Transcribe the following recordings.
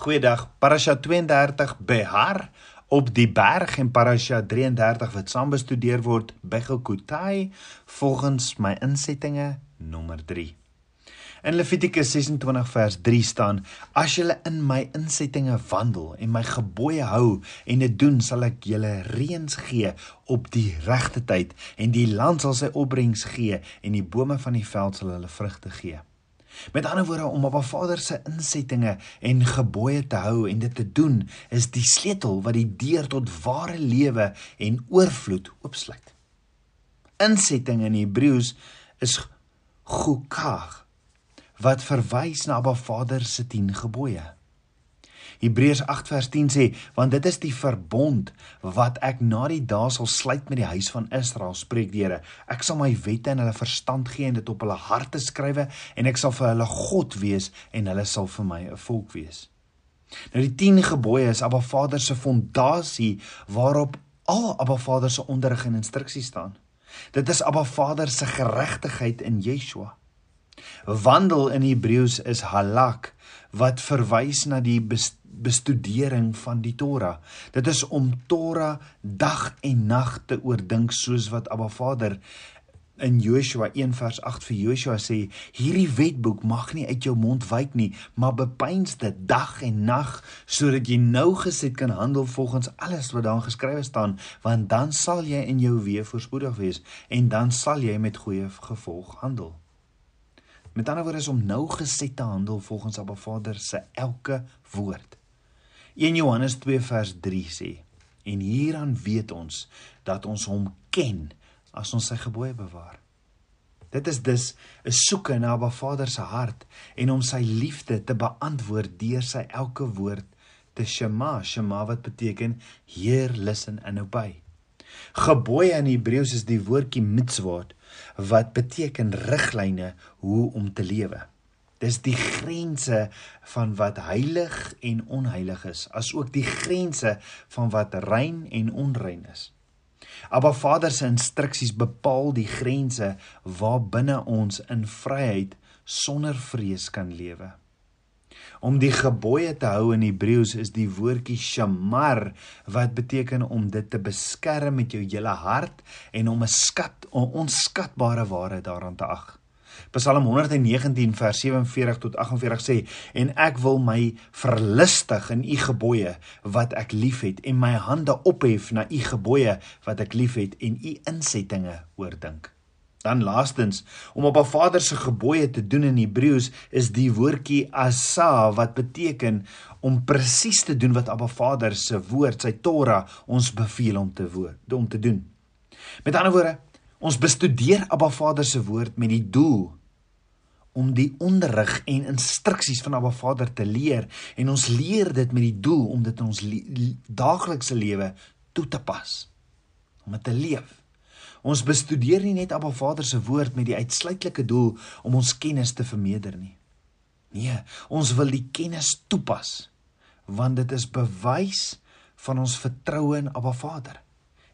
Goeiedag. Parasha 32 Behar op die berg en Parasha 33 wat saam bestudeer word Begokutai volgens my insettinge nommer 3. In Levitikus 26 vers 3 staan: As julle in my insettinge wandel en my gebooie hou en dit doen, sal ek julle reëns gee op die regte tyd en die land sal sy opbrengs gee en die bome van die veld sal hulle vrugte gee. Met ander woorde om op 'n Vader se insettinge en gebooie te hou en dit te doen is die sleutel wat die deur tot ware lewe en oorvloed oopsluit. Insetting in Hebreëus is chukah wat verwys na Abba Vader se 10 gebooie. Hebreërs 8 vers 10 sê, want dit is die verbond wat ek na die dae sal sluit met die huis van Israel, spreek die Here. Ek sal my wette in hulle verstand gee en dit op hulle harte skrywe en ek sal vir hulle God wees en hulle sal vir my 'n volk wees. Nou die 10 gebooie is Abba Vader se fondasie waarop al Abba Vader se onderrig en instruksies staan. Dit is Abba Vader se geregtigheid in Yeshua. Wandel in Hebreëus is halak wat verwys na die bestudering van die Torah. Dit is om Torah dag en nag te oordink soos wat Abba Vader in Joshua 1 vers 8 vir Joshua sê hierdie wetboek mag nie uit jou mond wyk nie maar bepeins dit dag en nag sodat jy nou geset kan handel volgens alles wat daarin geskrywe staan want dan sal jy in jou weë voorspoedig wees en dan sal jy met goeie gevolg handel met ander woorde is om nou geset te handel volgens Abba Vader se elke woord 1 Johannes 2 vers 3 sê en hieraan weet ons dat ons hom ken as ons sy gebooie bewaar. Dit is dus 'n soeke na Abba Vader se hart en om sy liefde te beantwoord deur sy elke woord te shema, shema wat beteken heer listen and obey. Gebooie in Hebreëus is die woordjie mitzvot wat beteken riglyne hoe om te lewe. Dis die grense van wat heilig en onheilig is, asook die grense van wat rein en onrein is. Abba Vader se instruksies bepaal die grense waarbinne ons in vryheid sonder vrees kan lewe. Om die gebooie te hou in Hebreëus is die woordjie shamar wat beteken om dit te beskerm met jou hele hart en om 'n skat, 'n onskatbare waarheid daaraan te ag. Psalm 119 vers 47 tot 48 sê en ek wil my verlustig in u gebooie wat ek liefhet en my hande ophef na u gebooie wat ek liefhet en u insettinge oordink. Dan laastens om op 'n Vader se gebooie te doen in Hebreëus is die woordjie asa wat beteken om presies te doen wat Abba Vader se woord, sy Torah ons beveel om te woord, om te doen. Met ander woorde, Ons bestudeer Abba Vader se woord met die doel om die onderrig en instruksies van Abba Vader te leer en ons leer dit met die doel om dit in ons daaglikse lewe toe te pas om dit te leef. Ons bestudeer nie net Abba Vader se woord met die uitsluitlike doel om ons kennis te vermeerder nie. Nee, ons wil die kennis toepas want dit is bewys van ons vertroue in Abba Vader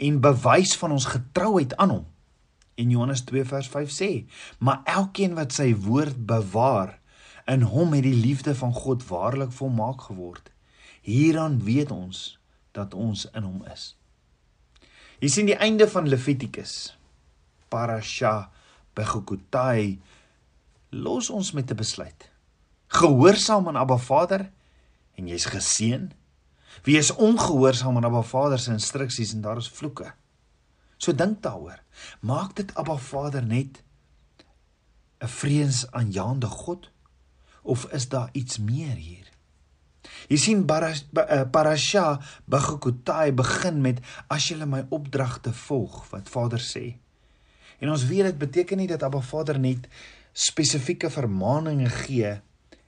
en bewys van ons getrouheid aan hom. En Johannes 2 vers 5 sê: "Maar elkeen wat sy woord bewaar, in hom het die liefde van God waarlik volmaak geword. Hieraan weet ons dat ons in hom is." Jy sien die einde van Levitikus. Parasha Begokutai los ons met 'n besluit. Gehoorsaam aan Abba Vader en jy's geseën. Wie is ongehoorsaam aan Abba Vader se instruksies en daar is vloeke. So dink daaroor. Maak dit Abba Vader net 'n vreesaanjaende God of is daar iets meer hier? Jy sien eh, Parasha Bagukutai begin met as jy my opdragte volg wat Vader sê. En ons weet dit beteken nie dat Abba Vader net spesifieke vermaninge gee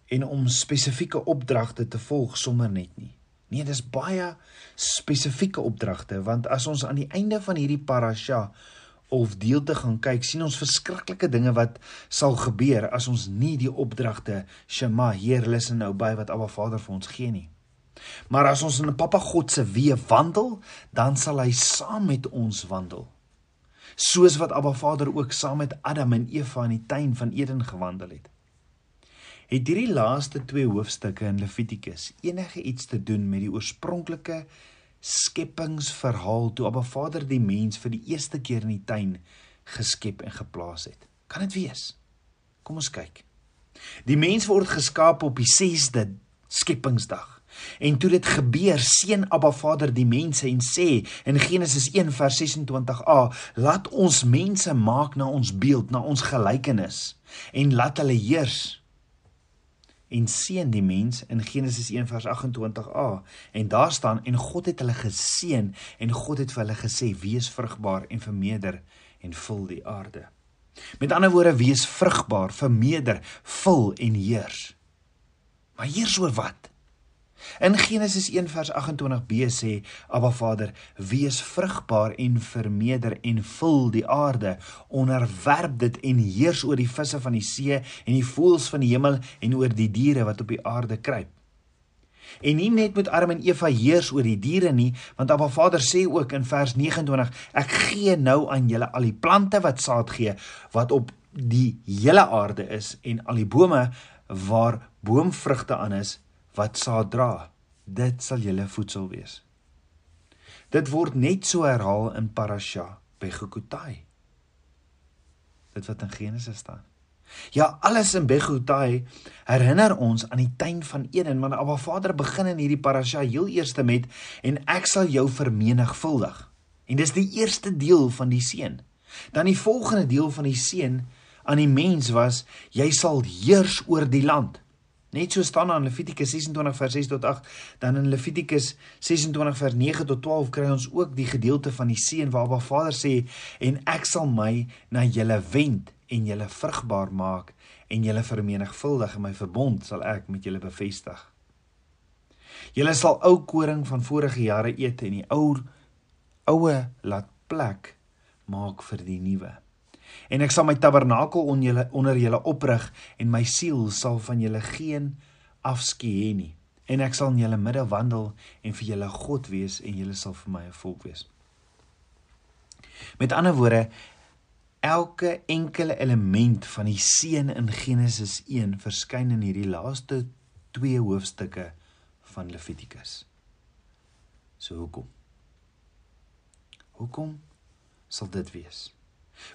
en om spesifieke opdragte te volg sommer net nie. Nee, dis baie spesifieke opdragte want as ons aan die einde van hierdie parasha of deelte gaan kyk, sien ons verskriklike dinge wat sal gebeur as ons nie die opdragte Shema, Heer, luister nou by wat Abba Vader vir ons gee nie. Maar as ons in 'n Papa God se weë wandel, dan sal hy saam met ons wandel. Soos wat Abba Vader ook saam met Adam en Eva in die tuin van Eden gewandel het. Het hierdie laaste 2 hoofstukke in Levitikus enige iets te doen met die oorspronklike skepingsverhaal toe Abba Vader die mens vir die eerste keer in die tuin geskep en geplaas het? Kan dit wees? Kom ons kyk. Die mens word geskaap op die 6de skepingsdag. En toe dit gebeur, seën Abba Vader die mense en sê in Genesis 1:26a, laat ons mense maak na ons beeld, na ons gelykenis en laat hulle heers. En seën die mens in Genesis 1:28a en daar staan en God het hulle geseën en God het vir hulle gesê wees vrugbaar en vermeerder en vul die aarde. Met ander woorde, wees vrugbaar, vermeerder, vul en heers. Maar heers oor wat? In Genesis 1:28b sê Abba Vader: "Wees vrugbaar en vermeerder en vul die aarde, onderwerp dit en heers oor die visse van die see en die voëls van die hemel en oor die diere wat op die aarde kruip." En nie net met Adam en Eva heers oor die diere nie, want Abba Vader sê ook in vers 29: Ek gee nou aan julle al die plante wat saad gee wat op die hele aarde is en al die bome waar boomvrugte aan is wat saad dra. Dit sal julle voedsel wees. Dit word net so herhaal in Parasha Begukutai. Dit wat in Genesis staan. Ja, alles in Begutai herinner ons aan die tuin van Eden, want Abba Vader begin in hierdie parasha heel eers met en ek sal jou vermenigvuldig. En dis die eerste deel van die seën. Dan die volgende deel van die seën aan die mens was jy sal heers oor die land. Net so staan daar in Levitikus 26 vers 6 tot 8, dan in Levitikus 26 vers 9 tot 12 kry ons ook die gedeelte van die seën waar Abba Vader sê en ek sal my na julle wend en julle vrugbaar maak en julle vermenigvuldig en my verbond sal ek met julle bevestig. Julle sal ou koring van vorige jare eet en die ou oue laat plek maak vir die nuwe. En ek sal my tabernakel on julle, onder julle oprig en my siel sal van julle geen afskeid hê nie. En ek sal in julle midde wandel en vir julle God wees en julle sal vir my 'n volk wees. Met ander woorde, elke enkele element van die seën in Genesis 1 verskyn in hierdie laaste 2 hoofstukke van Levitikus. So hoekom? Hoekom sal dit wees?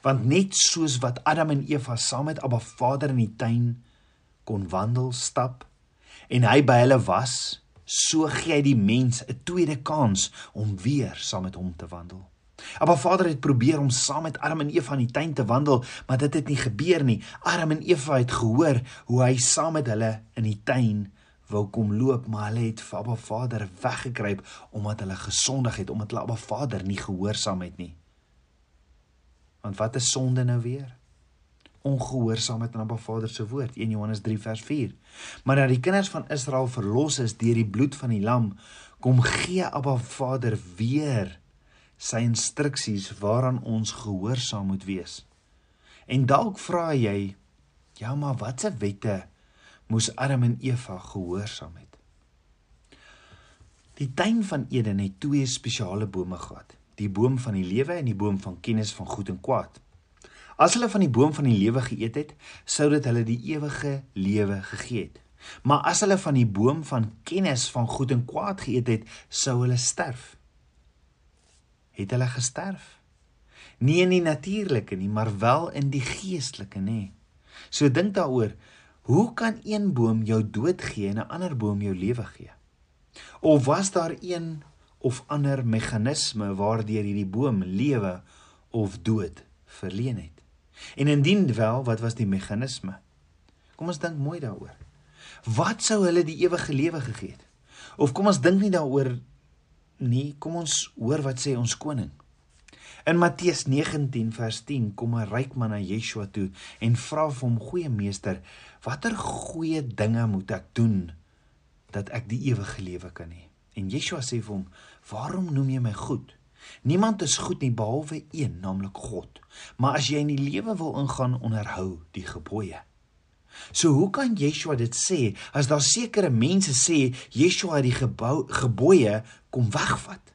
Want net soos wat Adam en Eva saam met Abba Vader in die tuin kon wandel, stap en hy by hulle was, so gee hy die mens 'n tweede kans om weer saam met hom te wandel. Abba Vader het probeer om saam met Adam en Eva in die tuin te wandel, maar dit het nie gebeur nie. Adam en Eva het gehoor hoe hy saam met hulle in die tuin wou kom loop, maar hulle het vir Abba Vader weggekruip omdat hulle gesondig het, omdat hulle Abba Vader nie gehoorsaam het nie. Want wat is sonde nou weer? Ongehoorsaamheid aan Abba Vader se woord, 1 Johannes 3 vers 4. Maar dat die kinders van Israel verlos is deur die bloed van die lam, kom gee Abba Vader weer sy instruksies waaraan ons gehoorsaam moet wees. En dalk vra jy, ja, maar watse wette moes Adam en Eva gehoorsaam het? Die tuin van Eden het twee spesiale bome gehad: die boom van die lewe en die boom van kennis van goed en kwaad. As hulle van die boom van die lewe geëet het, sou dit hulle die ewige lewe gegee het. Maar as hulle van die boom van kennis van goed en kwaad geëet het, sou hulle sterf het hulle gesterf. Nie in die natuurlike nie, maar wel in die geestelike, nê. So dink daaroor, hoe kan een boom jou dood gee en 'n ander boom jou lewe gee? Of was daar een of ander meganisme waardeur hierdie boom lewe of dood verleen het? En indien wel, wat was die meganisme? Kom ons dink mooi daaroor. Wat sou hulle die ewige lewe gegee het? Of kom ons dink nie daaroor nie, kom ons hoor wat sê ons koning. In Matteus 19 vers 10 kom 'n ryk man na Yeshua toe en vra vir hom: "Goeie meester, watter goeie dinge moet ek doen dat ek die ewige lewe kan hê?" En Yeshua sê vir hom: "Waarom noem jy my goed? Niemand is goed nie behalwe een, naamlik God. Maar as jy in die lewe wil ingaan, onderhou die gebooie." So hoe kan Yeshua dit sê as daar sekere mense sê Yeshua het die gebou gebooie kom wegvat?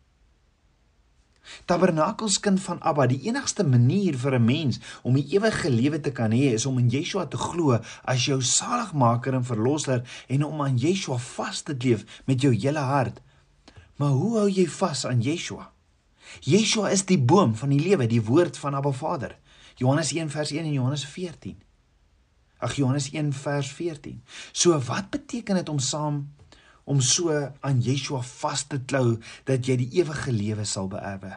Tabernakelskind van Abba, die enigste manier vir 'n mens om die ewige lewe te kan hê, is om in Yeshua te glo as jou saligmaker en verlosser en om aan Yeshua vas te leef met jou hele hart. Maar hoe hou jy vas aan Yeshua? Yeshua is die boom van die lewe, die woord van Abba Vader. Johannes 1 vers 1 en Johannes 14. Ag Johannes 1 vers 14. So wat beteken dit om saam om so aan Yeshua vas te klou dat jy die ewige lewe sal beerwe?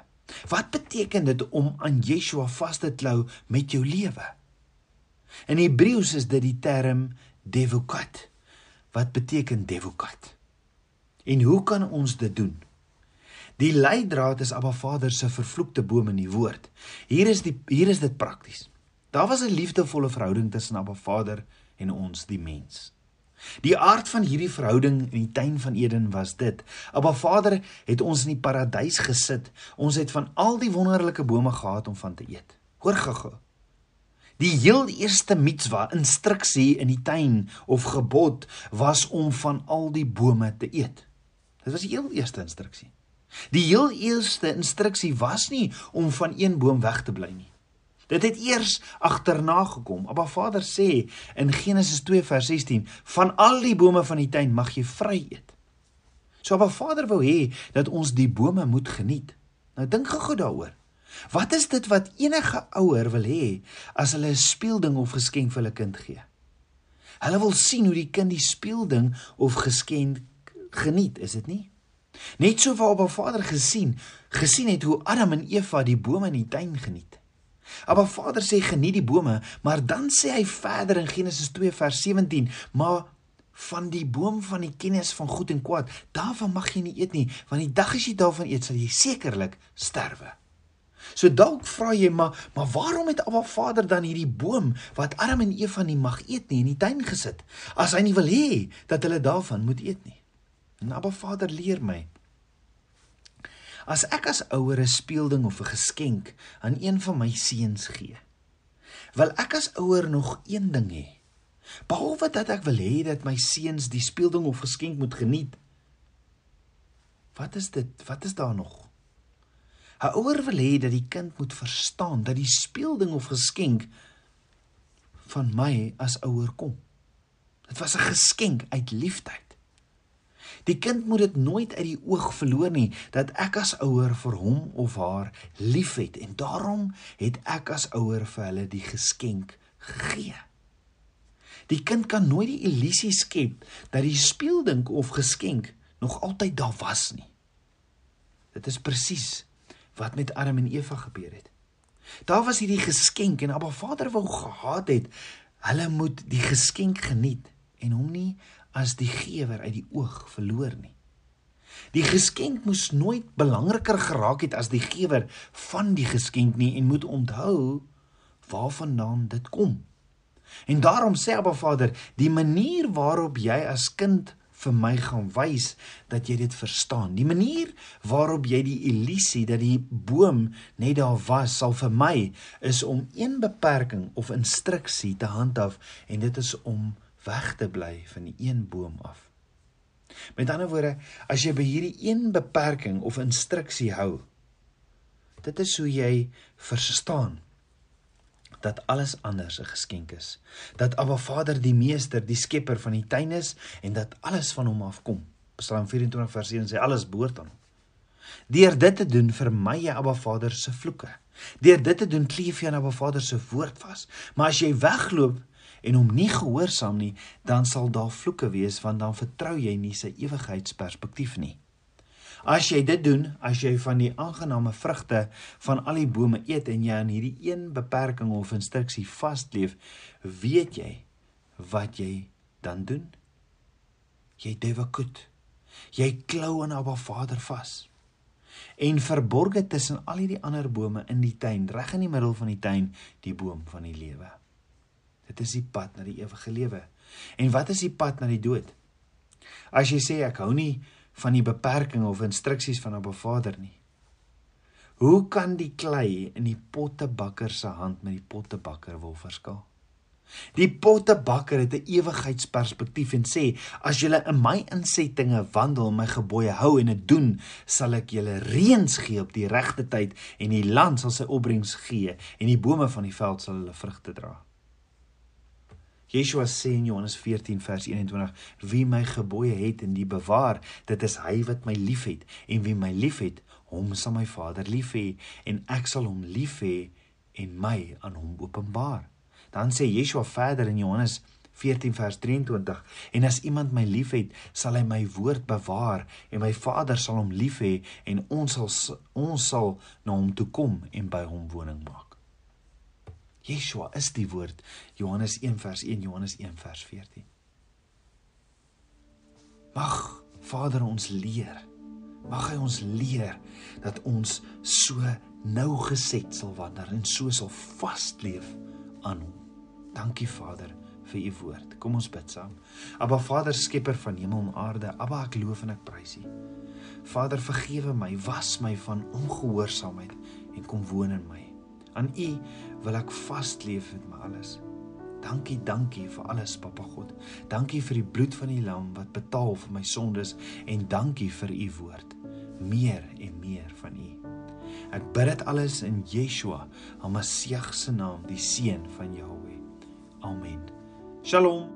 Wat beteken dit om aan Yeshua vas te klou met jou lewe? In Hebreëus is dit die term devokat. Wat beteken devokat? En hoe kan ons dit doen? Die leidraad is Abba Vader se vervloekte boom in die woord. Hier is die hier is dit prakties. Daar was 'n liefdevolle verhouding tussen Abba Vader en ons die mens. Die aard van hierdie verhouding in die tuin van Eden was dit. Abba Vader het ons in die paradys gesit. Ons het van al die wonderlike bome gehad om van te eet. Hoor gou-gou. Die heel eerste mitswa instruksie in die tuin of gebod was om van al die bome te eet. Dit was die heel eerste instruksie. Die heel eerste instruksie was nie om van een boom weg te bly nie. Dit het eers agterna gekom. Abba Vader sê in Genesis 2 vers 16: "Van al die bome van die tuin mag jy vry eet." So Abba Vader wou hê dat ons die bome moet geniet. Nou dink gou daaroor. Wat is dit wat enige ouer wil hê as hulle 'n speelding of geskenk vir hulle kind gee? Hulle wil sien hoe die kind die speelding of geskenk geniet, is dit nie? Net so waar Abba Vader gesien, gesien het hoe Adam en Eva die bome in die tuin geniet. Abba Vader sê geniet die bome, maar dan sê hy verder in Genesis 2 vers 17, maar van die boom van die kennis van goed en kwaad, daarvan mag jy nie eet nie, want die dag as jy daarvan eet, sal jy sekerlik sterwe. So dalk vra jy maar, maar waarom het Abba Vader dan hierdie boom wat Adam en Eva nie mag eet nie in die tuin gesit, as hy nie wil hê dat hulle daarvan moet eet nie? En Abba Vader leer my As ek as ouer 'n speelding of 'n geskenk aan een van my seuns gee, wil ek as ouer nog een ding hê. Behalwe dat ek wil hê dat my seuns die speelding of geskenk moet geniet. Wat is dit? Wat is daar nog? 'n Ouer wil hê dat die kind moet verstaan dat die speelding of geskenk van my as ouer kom. Dit was 'n geskenk uit liefde. Die kind moet dit nooit uit die oog verloor nie dat ek as ouer vir hom of haar liefhet en daarom het ek as ouer vir hulle die geskenk gegee. Die kind kan nooit die illusie skep dat die speeldink of geskenk nog altyd daar was nie. Dit is presies wat met Adam en Eva gebeur het. Daar was hierdie geskenk en Abba Vader wou gehad het hulle moet die geskenk geniet en hom nie as die gewer uit die oog verloor nie. Die geskenk moes nooit belangriker geraak het as die gewer van die geskenk nie en moet onthou waarvandaan dit kom. En daarom sê Abba Vader, die manier waarop jy as kind vir my gaan wys dat jy dit verstaan. Die manier waarop jy die illusie dat die boom net daar was sal vir my is om een beperking of instruksie te handhaaf en dit is om weg te bly van die een boom af. Met ander woorde, as jy by hierdie een beperking of instruksie hou, dit is hoe jy verstaan dat alles anders 'n geskenk is. Dat Abba Vader die meester, die skepper van die tuin is en dat alles van hom afkom. Psalm 24 vers 1 sê alles behoort aan hom. Deur dit te doen vermy jy Abba Vader se vloeke. Deur dit te doen kleef jy aan Abba Vader se woord vas. Maar as jy wegloop en hom nie gehoorsaam nie, dan sal daar vloeke wees want dan vertrou jy nie sy ewigheidsperspektief nie. As jy dit doen, as jy van die aangename vrugte van al die bome eet en jy aan hierdie een beperking of instruksie vasleef, weet jy wat jy dan doen? Jy devakut. Jy klou aan Abba Vader vas. En verborge tussen al hierdie ander bome in die tuin, reg in die middel van die tuin, die boom van die lewe. Dit is die pad na die ewige lewe. En wat is die pad na die dood? As jy sê ek hou nie van die beperking of instruksies van 'n Vader nie. Hoe kan die klei in die pottebakker se hand met die pottebakker wil verskil? Die pottebakker het 'n ewigheidsperspektief en sê as julle in my insettinge wandel my gebooie hou en dit doen, sal ek julle reëns gee op die regte tyd en die land sal sy opbrengs gee en die bome van die veld sal hulle vrugte dra. Yeshua sê in Johannes 14 vers 21: Wie my gebooie het en die bewaar, dit is hy wat my liefhet en wie my liefhet, hom sal my Vader lief hê en ek sal hom lief hê en my aan hom openbaar. Dan sê Yeshua verder in Johannes 14 vers 23 en as iemand my liefhet sal hy my woord bewaar en my Vader sal hom lief hê en ons sal ons sal na hom toe kom en by hom woning maak. Yeshua is die woord Johannes 1 vers 1 Johannes 1 vers 14. Mag Vader ons leer. Mag hy ons leer dat ons so nou geset sal wandel en so sal vasleef aan hom. Dankie Vader vir u woord. Kom ons bid saam. Aba Vader, skepper van hemel en aarde, Aba ek loof en ek prys u. Vader, vergewe my, was my van ongehoorsaamheid en kom woon in my. Aan u wil ek vasleef met my alles. Dankie, dankie vir alles, Papa God. Dankie vir die bloed van die lam wat betaal vir my sondes en dankie vir u woord. Meer en meer van u. Ek bid dit alles in Yeshua, Hamasiach se naam, die seun van Jahweh. Amen. Shalom.